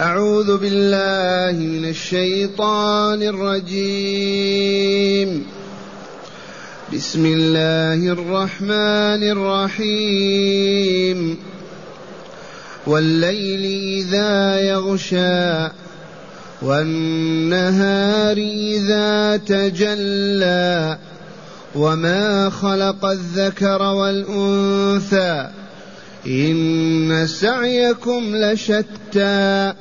أعوذ بالله من الشيطان الرجيم. بسم الله الرحمن الرحيم. والليل إذا يغشى والنهار إذا تجلى وما خلق الذكر والأنثى إن سعيكم لشتى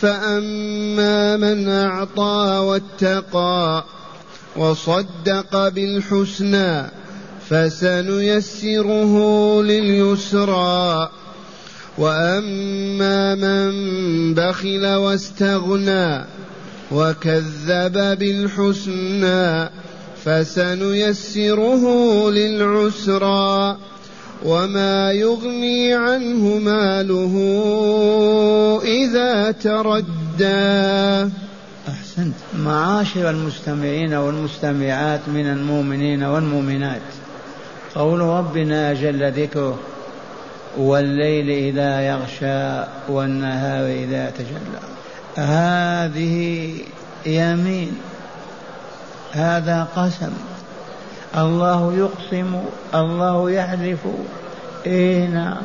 فأما من أعطى واتقى وصدق بالحسنى فسنيسره لليسرى واما من بخل واستغنى وكذب بالحسنى فسنيسره للعسرى وما يغني عنه ماله إذا تردى. أحسنت. معاشر المستمعين والمستمعات من المؤمنين والمؤمنات. قول ربنا جل ذكره والليل إذا يغشى والنهار إذا تجلى. هذه يمين. هذا قسم. الله يقسم الله يحلف إيه نعم.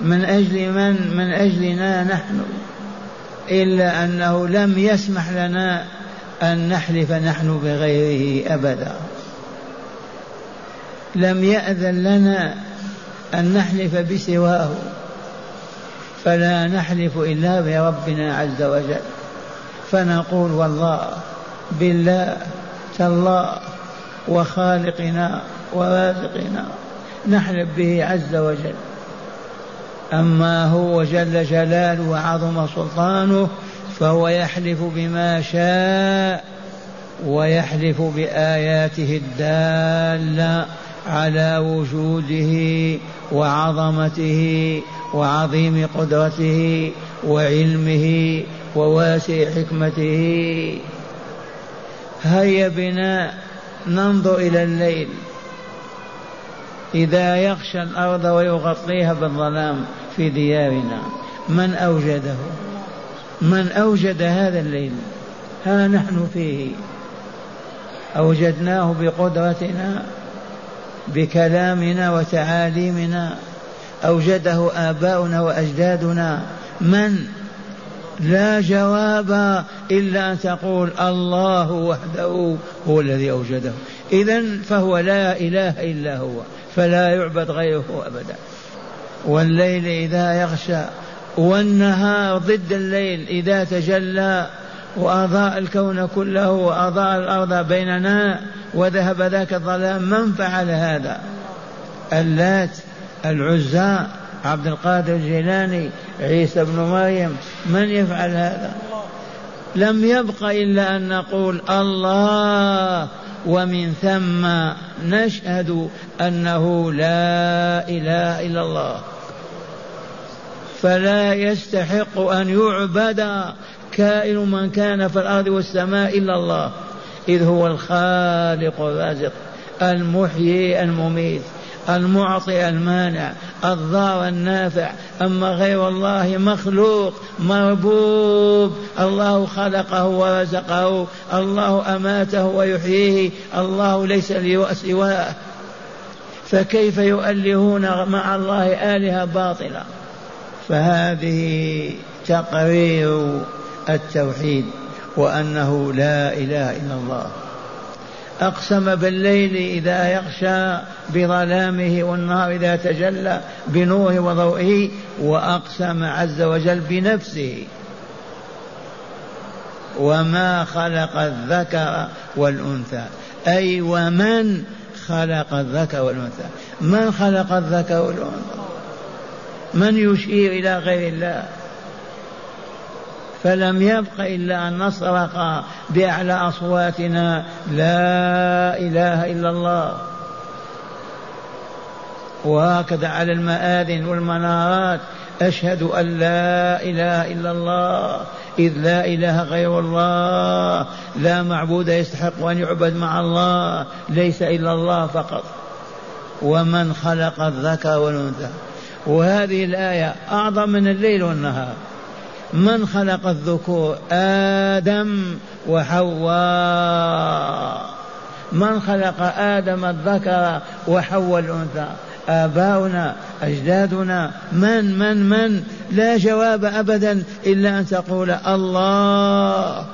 من أجل من؟ من أجلنا نحن. إلا أنه لم يسمح لنا أن نحلف نحن بغيره أبدا. لم يأذن لنا أن نحلف بسواه. فلا نحلف إلا بربنا عز وجل. فنقول والله بالله تالله. وخالقنا ورازقنا. نحلف به عز وجل. أما هو جل جلاله وعظم سلطانه فهو يحلف بما شاء ويحلف بآياته الدالة على وجوده وعظمته وعظيم قدرته وعلمه وواسع حكمته. هيا بنا ننظر إلى الليل. إذا يغشى الأرض ويغطيها بالظلام في ديارنا من أوجده؟ من أوجد هذا الليل؟ ها نحن فيه. أوجدناه بقدرتنا بكلامنا وتعاليمنا. أوجده آباؤنا وأجدادنا. من؟ لا جواب إلا أن تقول الله وحده هو الذي أوجده. إذا فهو لا إله إلا هو فلا يعبد غيره أبدا. والليل إذا يغشى والنهار ضد الليل إذا تجلى وأضاء الكون كله وأضاء الأرض بيننا وذهب ذاك الظلام من فعل هذا؟ اللات العزى عبد القادر الجيلاني عيسى بن مريم من يفعل هذا؟ لم يبق إلا أن نقول الله ومن ثم نشهد أنه لا إله إلا الله. فلا يستحق أن يعبد كائن من كان في الأرض والسماء إلا الله إذ هو الخالق الرازق المحيي المميت. المعطي المانع الضار النافع. أما غير الله مخلوق مربوب الله خلقه ورزقه الله أماته ويحييه الله ليس سواه فكيف يؤلهون مع الله آلهة باطلة؟ فهذه تقرير التوحيد وأنه لا إله إلا الله. أقسم بالليل إذا يغشى بظلامه والنهار إذا تجلى بنوره وضوئه وأقسم عز وجل بنفسه. وما خلق الذكر والأنثى. أي ومن خلق الذكر والأنثى؟ من خلق الذكر والأنثى؟ من يشير إلى غير الله؟ فلم يبق إلا أن نصرخ بأعلى أصواتنا لا إله إلا الله. وهكذا على المآذن والمنارات أشهد أن لا إله إلا الله. إذ لا إله غير الله. لا معبود يستحق أن يعبد مع الله. ليس إلا الله فقط. ومن خلق الذكر والأنثى. وهذه الآية أعظم من الليل والنهار. من خلق الذكور؟ آدم وحواء. من خلق آدم الذكر وحواء الأنثى؟ آباؤنا أجدادنا. من من من؟ لا جواب أبدا إلا أن تقول الله.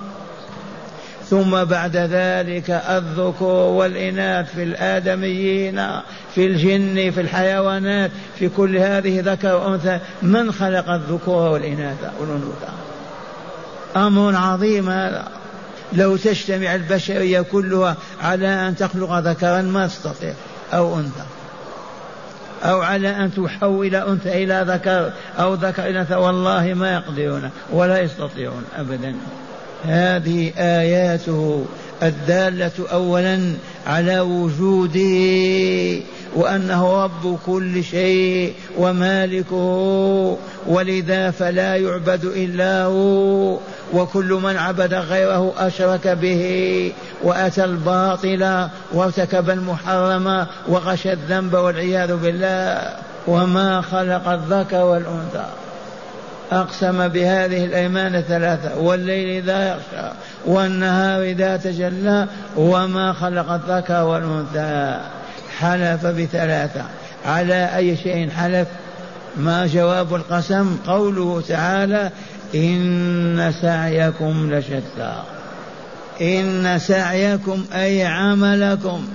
ثم بعد ذلك الذكور والإناث في الآدميين في الجن في الحيوانات في كل هذه ذكر وأنثى من خلق الذكور والإناث؟ والأنوثة أمر عظيم هذا. لو تجتمع البشرية كلها على أن تخلق ذكرا ما تستطيع أو أنثى. أو على أن تحول أنثى إلى ذكر أو ذكر إلى أنثى والله ما يقدرون ولا يستطيعون أبدا. هذه آياته الدالة أولا على وجوده وأنه رب كل شيء ومالكه ولذا فلا يعبد إلا هو وكل من عبد غيره أشرك به وأتى الباطل وارتكب المحرم وغش الذنب والعياذ بالله وما خلق الذكر والأنثى. أقسم بهذه الأيمان الثلاثة والليل إذا يغشى والنهار إذا تجلى وما خلق الذكر والأنثى حلف بثلاثة. على أي شيء حلف؟ ما جواب القسم؟ قوله تعالى إن سعيكم لشتى. إن سعيكم أي عملكم.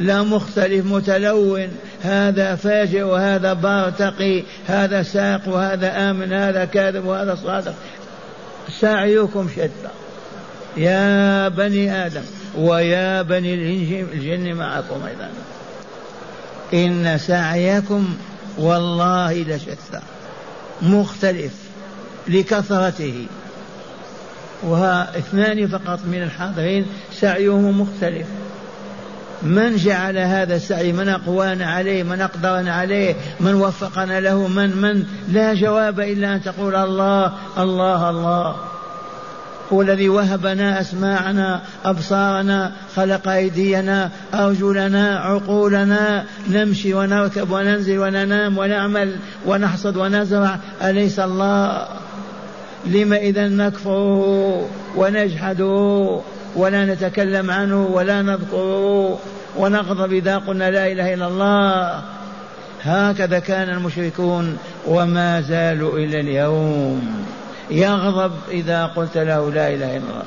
لمختلف متلون. هذا فاجئ وهذا بارتقي. هذا ساق وهذا آمن هذا كاذب وهذا صادق. سعيكم شتى. يا بني آدم ويا بني الجن معكم أيضا. إن سعيكم والله لشتى. مختلف لكثرته. وها اثنان فقط من الحاضرين سعيهم مختلف. من جعل هذا السعي؟ من أقوانا عليه؟ من أقدرنا عليه؟ من وفقنا له؟ من من؟ لا جواب إلا أن تقول الله الله الله. هو الذي وهبنا أسماعنا أبصارنا خلق أيدينا أرجلنا عقولنا. نمشي ونركب وننزل وننام ونعمل ونحصد ونزرع. أليس الله؟ لم إذا نكفره ونجحده ولا نتكلم عنه ولا نذكره ونغضب إذا قلنا لا إله إلا الله. هكذا كان المشركون وما زالوا إلى اليوم. يغضب إذا قلت له لا إله إلا الله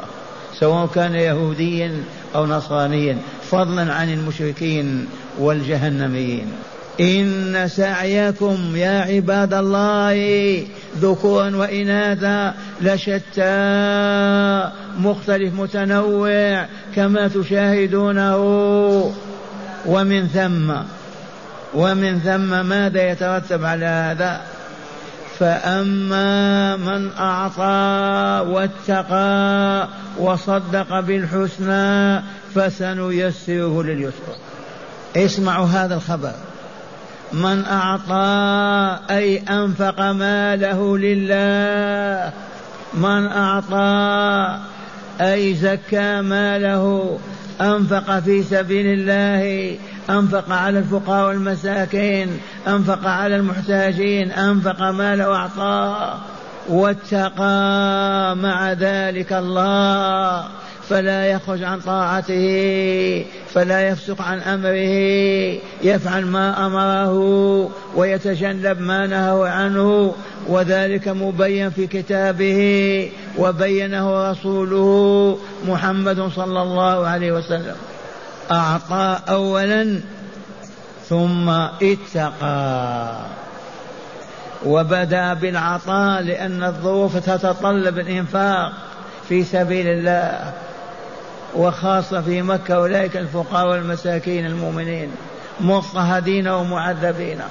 سواء كان يهوديا أو نصرانيا فضلا عن المشركين والجهنميين. إن سعيكم يا عباد الله ذكورا وإناثا لشتى مختلف متنوع كما تشاهدونه. ومن ثم ومن ثم ماذا يترتب على هذا؟ فأما من أعطى واتقى وصدق بالحسنى فسنيسره لليسر اسمعوا هذا الخبر. من أعطى أي أنفق ماله لله. من أعطى أي زكى ماله أنفق في سبيل الله. أنفق على الفقراء والمساكين. أنفق على المحتاجين. أنفق ماله وأعطاه. واتقى مع ذلك الله. فلا يخرج عن طاعته فلا يفسق عن أمره يفعل ما أمره ويتجنب ما نهى عنه وذلك مبين في كتابه وبينه رسوله محمد صلى الله عليه وسلم. أعطى اولا ثم اتقى. وبدأ بالعطاء لأن الظروف تتطلب الإنفاق في سبيل الله. وخاصة في مكة أولئك الفقراء والمساكين المؤمنين مضطهدين ومعذبين.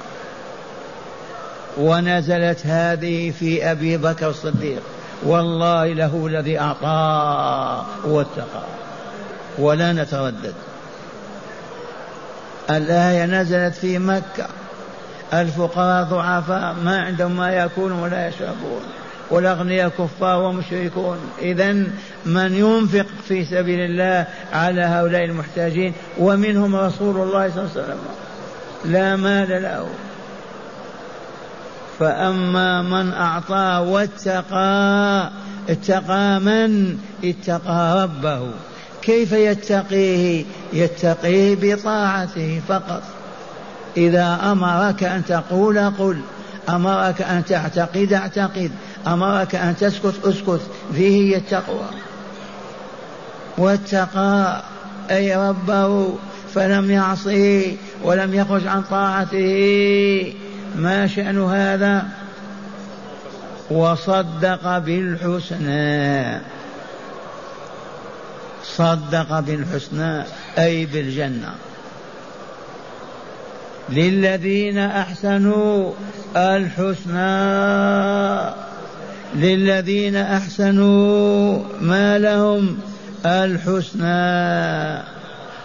ونزلت هذه في أبي بكر الصديق. والله له الذي أعطى واتقى. ولا نتردد. الآية نزلت في مكة. الفقراء ضعفاء ما عندهم ما يأكلون ولا يشربون. والأغنياء كفار ومشركون. إذا من ينفق في سبيل الله على هؤلاء المحتاجين ومنهم رسول الله صلى الله عليه وسلم. لا مال له. فأما من أعطى واتقى اتقى من؟ اتقى ربه. كيف يتقيه؟ يتقيه بطاعته فقط. إذا أمرك أن تقول قل أمرك أن تعتقد اعتقد. أمرك أن تسكت اسكت فيه هي التقوى. واتقى أي ربه فلم يعصه ولم يخرج عن طاعته. ما شأن هذا؟ وصدق بالحسنى. صدق بالحسنى أي بالجنة. للذين أحسنوا الحسنى. للذين أحسنوا ما لهم الحسنى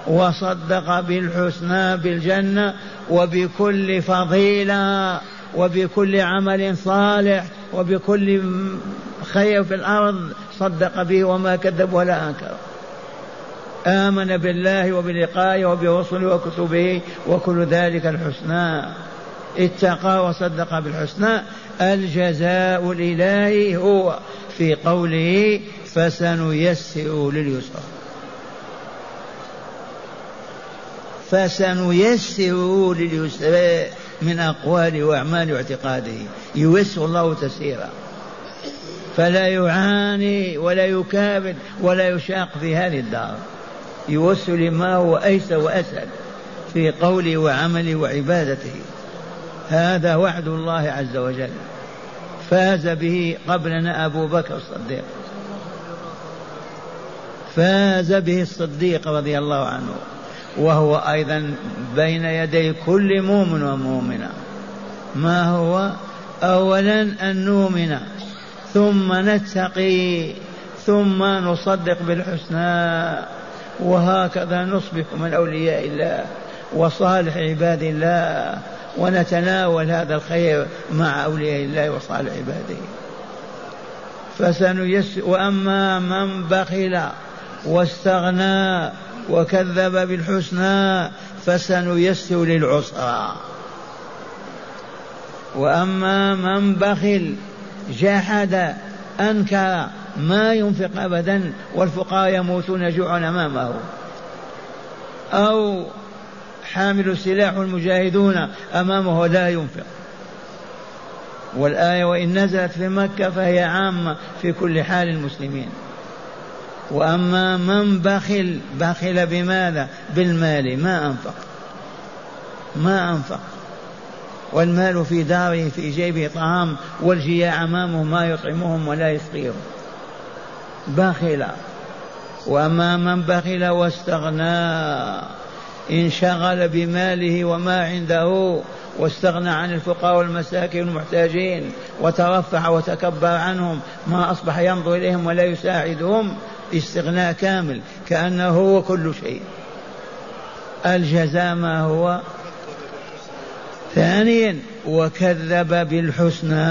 وصدق بالحسنى بالجنة وبكل فضيلة وبكل عمل صالح وبكل خير في الأرض صدق به وما كذب ولا أنكر. آمن بالله وبلقائه وبرسله وكتبه وكل ذلك الحسنى. اتقى وصدق بالحسنى الجزاء الإلهي هو. في قوله فسنيسر لليسر فسنيسر لليسر من أقوال وأعمال واعتقاده. ييسر الله تسيرا فلا يعاني ولا يكابد ولا يشاق في هذه الدار. يوسل لما هو أيسر وأسهل في قوله وعمله وعبادته. هذا وعد الله عز وجل. فاز به قبلنا أبو بكر الصديق. فاز به الصديق رضي الله عنه. وهو أيضا بين يدي كل مؤمن ومؤمنة. ما هو؟ أولا أن نؤمن ثم نتقي ثم نصدق بالحسنى. وهكذا نصبح من أولياء الله وصالح عباد الله. ونتناول هذا الخير مع أولياء الله وصالح عباده. فسنيسر وأما من بخل واستغنى وكذب بالحسنى فسنيسر للعسرى. وأما من بخل جحد أنكر ما ينفق ابدا والفقراء يموتون جوعا أمامه. أو حامل السلاح المجاهدون أمامه لا ينفق. والآية وإن نزلت في مكة فهي عامة في كل حال المسلمين. وأما من بخل بخل بماذا؟ بالمال ما أنفق. ما أنفق. والمال في داره في جيبه طعام والجياع أمامه ما يطعمهم ولا يسقيهم. بخل. وأما من بخل واستغنى انشغل بماله وما عنده واستغنى عن الفقراء والمساكين والمحتاجين وترفع وتكبر عنهم ما أصبح ينظر إليهم ولا يساعدهم استغناء كامل كأنه هو كل شيء. الجزاء ما هو؟ ثانيا وكذب بالحسنى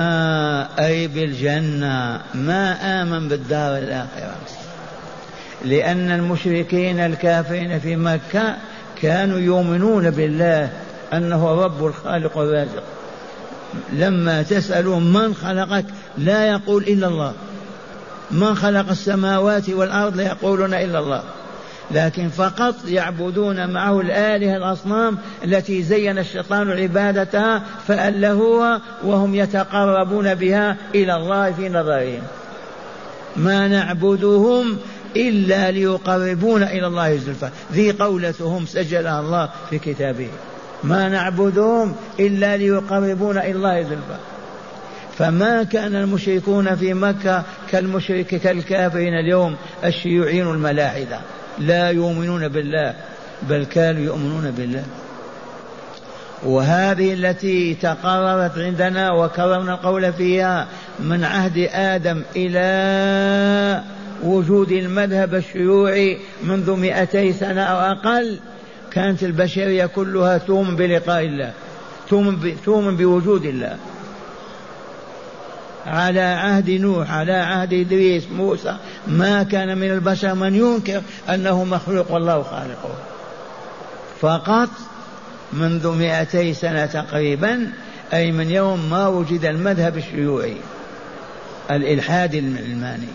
أي بالجنة. ما آمن بالدار الآخرة؟ لأن المشركين الكافرين في مكة كانوا يؤمنون بالله أنه رب الخالق الرازق لما تسألوا من خلقك لا يقول إلا الله. من خلق السماوات والأرض لا يقولون إلا الله. لكن فقط يعبدون معه الآلهة الأصنام التي زين الشيطان عبادتها فألهوها وهم يتقربون بها إلى الله في نظرهم. ما نعبدهم إلا ليقربونا إلى الله زلفى ذي قولتهم سجلها الله في كتابه. ما نعبدهم إلا ليقربونا إلى الله زلفى فما كان المشركون في مكة كالمشرك كالكافرين اليوم الشيوعيين الملاحدة. لا يؤمنون بالله بل كانوا يؤمنون بالله. وهذه التي تقررت عندنا وكررنا القول فيها من عهد آدم إلى وجود المذهب الشيوعي منذ مئتي سنة أو أقل كانت البشرية كلها تؤمن بلقاء الله تؤمن بوجود الله. على عهد نوح على عهد إدريس موسى ما كان من البشر من ينكر أنه مخلوق والله خالقه فقط منذ مئتي سنة تقريبا أي من يوم ما وجد المذهب الشيوعي الإلحاد العلماني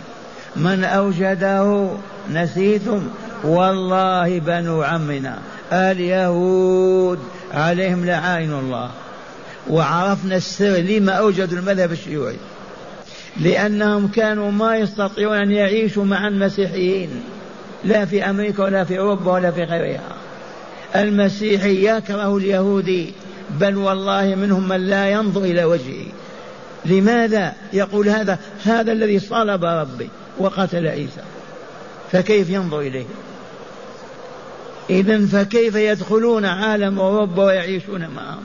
من أوجده نسيتم؟ والله بنو عمنا اليهود عليهم لعائن الله. وعرفنا السر لما أوجدوا المذهب الشيوعي. لأنهم كانوا ما يستطيعون أن يعيشوا مع المسيحيين. لا في أمريكا ولا في أوروبا ولا في غيرها. المسيحي يكره اليهودي بل والله منهم من لا ينظر إلى وجهه. لماذا يقول هذا؟ هذا الذي صلب ربي. وقتل عيسى فكيف ينظر إليه؟ إذا فكيف يدخلون عالم أوروبا ويعيشون معهم؟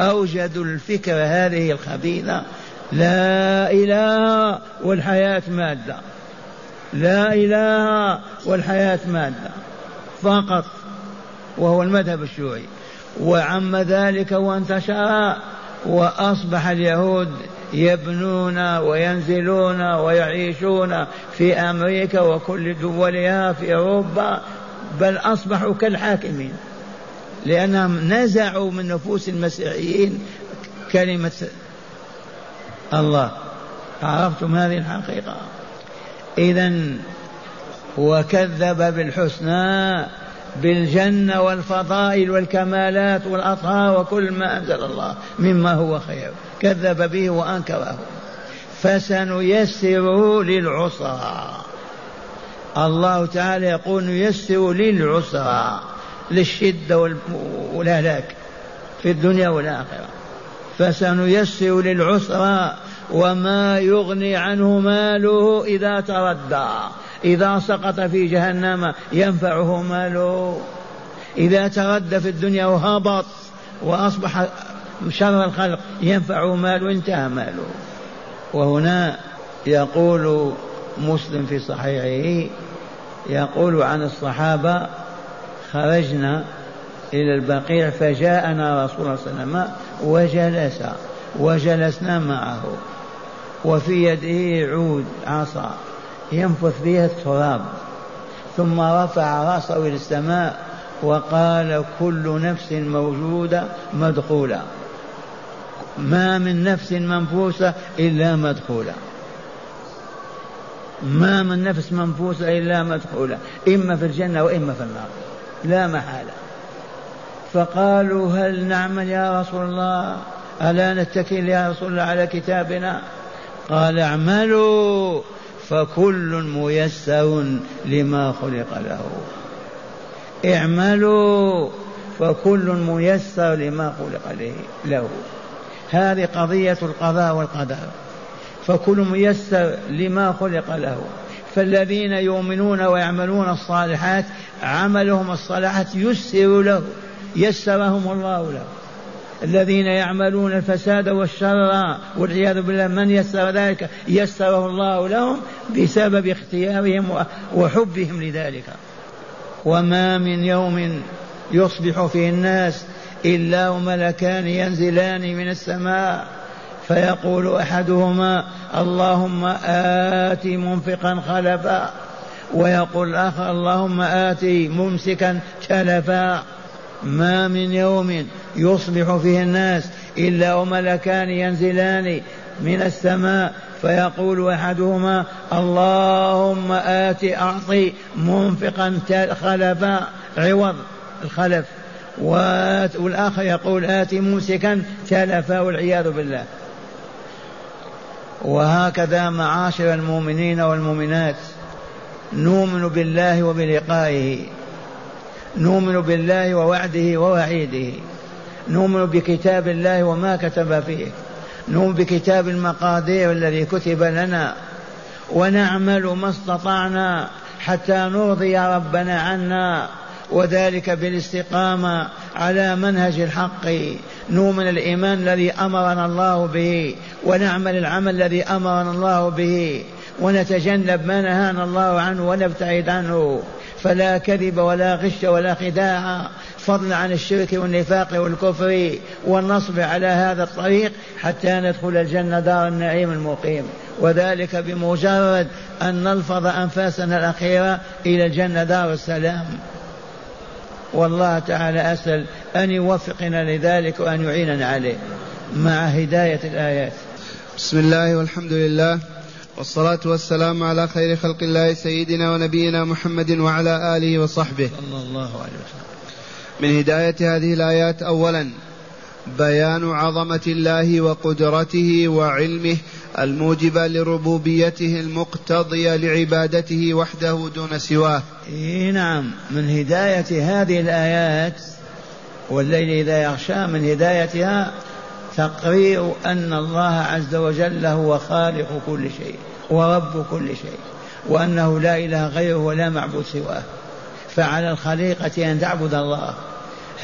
أوجدوا الفكرة هذه الخبيثة لا إله والحياة مادة لا إله والحياة مادة فقط وهو المذهب الشيوعي. وعم ذلك وانتشر وأصبح اليهود يبنون وينزلون ويعيشون في أمريكا وكل دولها في أوروبا بل أصبحوا كالحاكمين. لأنهم نزعوا من نفوس المسيحيين كلمة الله. عرفتم هذه الحقيقة؟ إذا وكذب بالحسنى بالجنة والفضائل والكمالات والأطهار وكل ما أنزل الله مما هو خير. كذب به وأنكره. فسنيسره للعسرى. الله تعالى يقول نيسر للعسرى للشدة والهلاك في الدنيا والآخرة. فسنيسر للعسرى وما يغني عنه ماله إذا تردى. إذا سقط في جهنم ينفعه ماله. إذا تردى في الدنيا وهبط وأصبح شر الخلق ينفعه ماله انتهى ماله. وهنا يقول مسلم في صحيحه يقول عن الصحابة خرجنا إلى البقيع فجاءنا رسول الله صلى الله عليه وسلم وجلس وجلسنا معه وفي يده عود عصا ينفث بها التراب ثم رفع رأسه إلى السماء وقال كل نفس موجودة مدخولة. ما من نفس منفوسة إلا مدخولة. ما من نفس منفوسة إلا مدخولة. إما في الجنة وإما في النار. لا محالة. فقالوا هل نعمل يا رسول الله؟ ألا نتكل يا رسول الله على كتابنا؟ قال اعملوا. فكل ميسر لما خلق له. اعملوا. فكل ميسر لما خلق له. هذه قضية القضاء والقدر. فكل ميسر لما خلق له. فالذين يؤمنون ويعملون الصالحات عملهم الصالحات يسر له يسرهم الله له. الذين يعملون الفساد والشر والعياذ بالله من يسر ذلك؟ يسره الله لهم بسبب اختيارهم وحبهم لذلك. وما من يوم يصبح فيه الناس إلا وملكان ينزلان من السماء. فيقول أحدهما اللهم آت منفقا خلفا. ويقول الآخر اللهم آت ممسكا تلفا ما من يوم يصبح فيه الناس إلا وملكان ينزلان من السماء. فيقول أحدهما اللهم آت أعطي منفقا خلفا عوض الخلف. والآخر يقول آت ممسكا تلفا والعياذ بالله. وهكذا معاشر المؤمنين والمؤمنات. نؤمن بالله وبلقائه. نؤمن بالله ووعده ووعيده. نؤمن بكتاب الله وما كتب فيه. نؤمن بكتاب المقادير الذي كتب لنا. ونعمل ما استطعنا حتى نرضي ربنا عنا. وذلك بالاستقامة على منهج الحق. نؤمن الإيمان الذي أمرنا الله به ونعمل العمل الذي أمرنا الله به ونتجنب ما نهانا الله عنه ونبتعد عنه. فلا كذب ولا غش ولا خداع. فضلا عن الشرك والنفاق والكفر والنصب على هذا الطريق حتى ندخل الجنة دار النعيم المقيم. وذلك بمجرد أن نلفظ أنفاسنا الأخيرة إلى الجنة دار السلام. والله تعالى أسأل أن يوفقنا لذلك وأن يعيننا عليه مع هداية الآيات. بسم الله والحمد لله والصلاة والسلام على خير خلق الله سيدنا ونبينا محمد وعلى آله وصحبه. صلى الله عليه وسلم. من هداية هذه الآيات أولا بيان عظمة الله وقدرته وعلمه الموجبة لربوبيته المقتضية لعبادته وحده دون سواه. إيه نعم من هداية هذه الآيات والليل إذا يغشى من هدايتها تقرير أن الله عز وجل هو خالق كل شيء ورب كل شيء وأنه لا إله غيره ولا معبود سواه. فعلى الخليقة أن تعبد الله.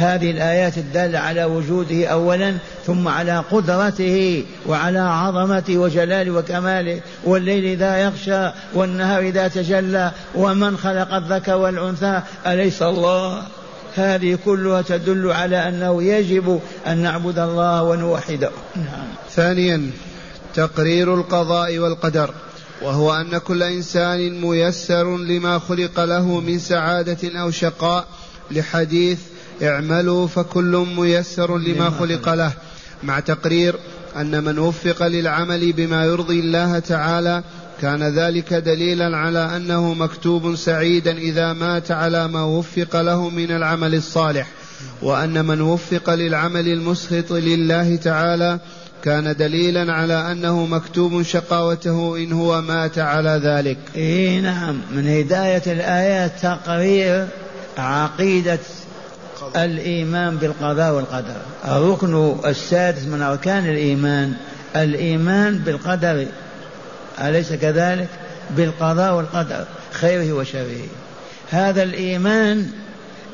هذه الآيات الدالة على وجوده أولا ثم على قدرته وعلى عظمته وجلاله وكماله. والليل إذا يغشى والنهار إذا تجلى ومن خلق الذكر والأنثى؟ أليس الله؟ هذه كلها تدل على أنه يجب أن نعبد الله ونوحده. نعم. ثانيا تقرير القضاء والقدر. وهو أن كل إنسان ميسر لما خلق له من سعادة أو شقاء لحديث اعملوا فكل ميسر لما خلق. له. مع تقرير أن من وفق للعمل بما يرضي الله تعالى كان ذلك دليلا على أنه مكتوب سعيدا إذا مات على ما وفق له من العمل الصالح. وأن من وفق للعمل المسخط لله تعالى كان دليلا على أنه مكتوب شقاوته إن هو مات على ذلك. إيه نعم. من هداية الآيات تقرير عقيدة الإيمان بالقضاء والقدر. الركن السادس من أركان الإيمان الإيمان بالقدر. أليس كذلك؟ بالقضاء والقدر خيره وشره. هذا الإيمان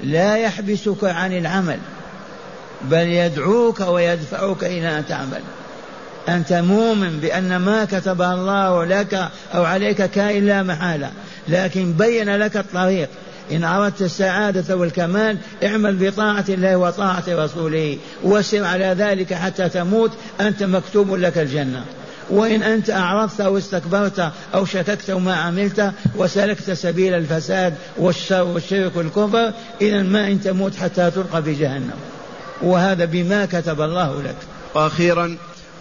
لا يحبسك عن العمل بل يدعوك ويدفعك إلى أن تعمل. أنت مؤمن بأن ما كتب الله لك أو عليك كائن لا محالة لكن بين لك الطريق. إن أردت السعادة والكمال اعمل بطاعة الله وطاعة رسوله وسر على ذلك حتى تموت أنت مكتوب لك الجنة. وإن أنت أعرضت أو استكبرت أو شككت وما عملت وسلكت سبيل الفساد والشر والشرك والكفر إذا ما أن تموت حتى تلقى في جهنم. وهذا بما كتب الله لك. وأخيرا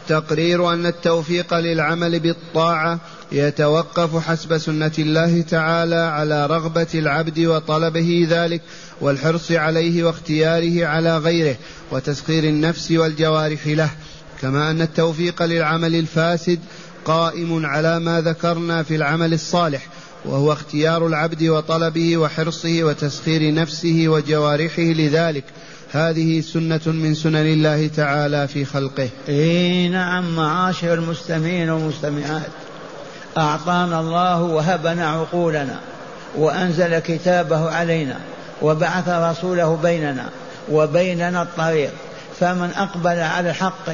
تقرير أن التوفيق للعمل بالطاعة يتوقف حسب سنة الله تعالى على رغبة العبد وطلبه ذلك والحرص عليه واختياره على غيره وتسخير النفس والجوارح له. كما أن التوفيق للعمل الفاسد قائم على ما ذكرنا في العمل الصالح وهو اختيار العبد وطلبه وحرصه وتسخير نفسه وجوارحه لذلك. هذه سنة من سنن الله تعالى في خلقه. إي نعم معاشر المستمعين والمستمعات. أعطانا الله وهبنا عقولنا وأنزل كتابه علينا وبعث رسوله بيننا وبيننا الطريق. فمن أقبل على الحق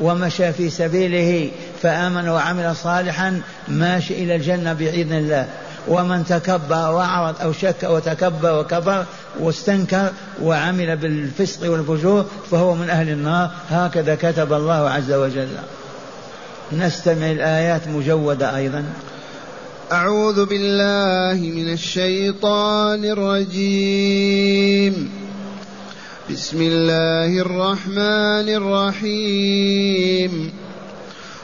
ومشى في سبيله فآمن وعمل صالحا ماشي إلى الجنة بإذن الله. ومن تكبر وأعرض أو شك وتكبر وكفر واستنكر وعمل بالفسق والفجور فهو من أهل النار هكذا كتب الله عز وجل. نستمع الآيات مجودة أيضا. أعوذ بالله من الشيطان الرجيم. بسم الله الرحمن الرحيم.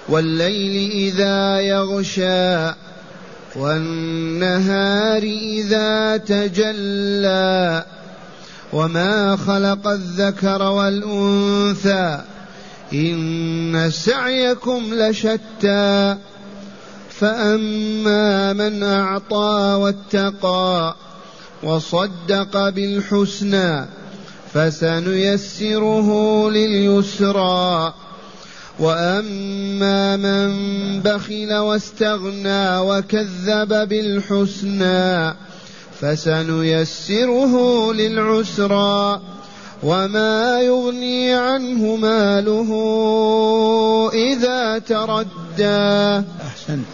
والليل إذا يغشى والنهار إذا تجلى وما خلق الذكر والأنثى إن سعيكم لشتى فأما من أعطى واتقى وصدق بالحسنى فسنيسره لليسرى واما من بخل واستغنى وكذب بالحسنى فسنيسره للعسرى وما يغني عنه ماله اذا تردى أحسنت.